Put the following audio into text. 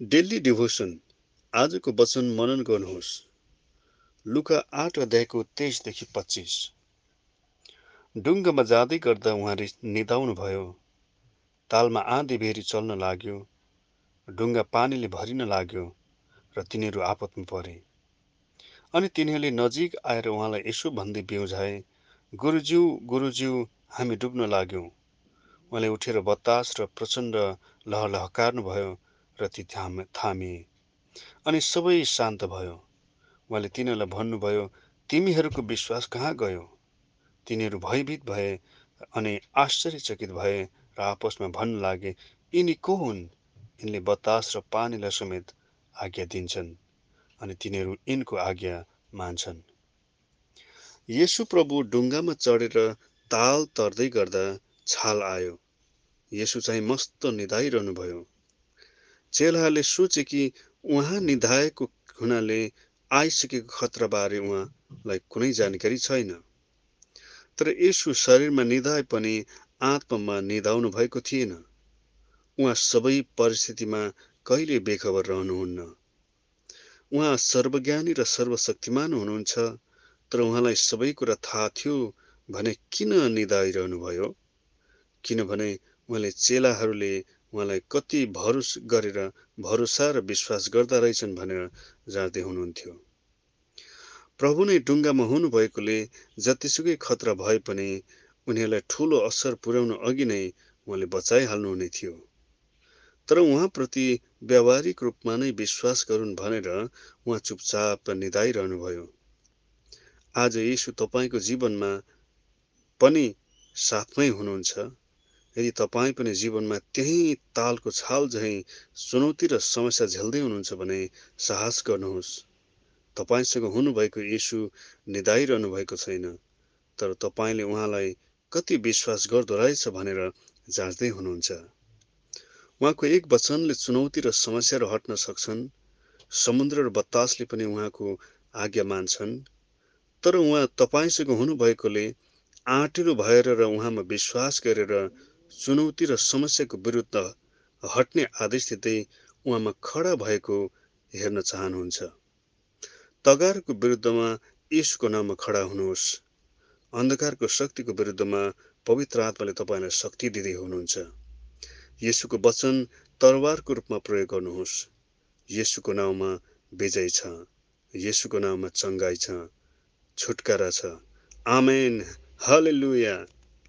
Daily devotion आजको वचन मनन गर्नुहोस्। लुका आठ अध्यायको तेइसदेखि पच्चिस। डुङ्गामा जाँदै गर्दा उहाँ निदाउनु भयो तालमा आँधी बेरी चल्न लाग्यो। डुङ्गा पानीले भरिन लाग्यो र तिनीहरू आपतमा परे। अनि तिनीहरूले नजिक आएर उहाँलाई यसो भन्दै बेउझाए गुरुज्यू गुरुज्यू हामी डुब्न लाग्यौँ। उहाँले उठेर बतास र प्रचण्ड लहलहकार्नु भयो र ती थाम थामिए। अनि सबै शान्त भयो। उहाँले तिनीहरूलाई भन्नुभयो तिमीहरूको विश्वास कहाँ गयो? तिनीहरू भयभीत भए अनि आश्चर्यचकित भए र आपसमा भन्न लागे यिनी को हुन्? यिनले बतास र पानीलाई समेत आज्ञा दिन्छन् अनि तिनीहरू यिनको आज्ञा मान्छन्। यसु प्रभु डुङ्गामा चढेर ताल तर्दै गर्दा छाल आयो। यसु चाहिँ मस्त निधाइरहनु भयो चेलाहरूले सोचे कि उहाँ निधाएको हुनाले आइसकेको खतराबारे उहाँलाई कुनै जानकारी छैन। तर यसु शरीरमा निधाए पनि आत्मामा निधाउनु भएको थिएन। उहाँ सबै परिस्थितिमा कहिले बेखबर रहनुहुन्न? उहाँ सर्वज्ञानी र सर्वशक्तिमान हुनुहुन्छ तर उहाँलाई सबै कुरा थाहा थियो भने किन निधाइरहनु भयो किनभने उहाँले चेलाहरूले उहाँलाई कति भरोस गरेर भरोसा र विश्वास गर्दा रहेछन् भनेर जाँदै हुनुहुन्थ्यो। प्रभु नै डुङ्गामा हुनुभएकोले जतिसुकै खतरा भए पनि उनीहरूलाई ठुलो असर पुर्याउन अघि नै उहाँले बचाइहाल्नु हुने थियो। तर उहाँप्रति व्यावहारिक रूपमा नै विश्वास गरून् भनेर उहाँ चुपचाप निधाइरहनुभयो। आज यसु तपाईँको जीवनमा पनि साथमै हुनुहुन्छ। यदि तपाईँ पनि जीवनमा त्यही तालको छाल झैँ चुनौती र समस्या झेल्दै हुनुहुन्छ भने साहस गर्नुहोस्। तपाईँसँग हुनुभएको यीशु निधाइरहनु भएको छैन तर तपाईँले उहाँलाई कति विश्वास गर्दो रहेछ भनेर जाँच्दै हुनुहुन्छ। उहाँको एक वचनले चुनौती र समस्याहरू हट्न सक्छन् समुद्र र बतासले पनि उहाँको आज्ञा मान्छन्। तर उहाँ तपाईँसँग हुनुभएकोले आँटिलो भएर र उहाँमा विश्वास गरेर चुनौती र समस्याको विरुद्ध हट्ने आदेश दिँदै उहाँमा खडा भएको हेर्न चाहनुहुन्छ। तगारको विरुद्धमा यीशुको नाममा खडा हुनुहोस्। अन्धकारको शक्तिको विरुद्धमा पवित्र आत्माले तपाईँलाई शक्ति दिँदै हुनुहुन्छ। यसुको वचन तरवारको रूपमा प्रयोग गर्नुहोस्। यसुको नाउँमा विजय छ। यसुको नाउँमा चङ्गाई छ। छुटकारा छ। आमेन। हलेलुया।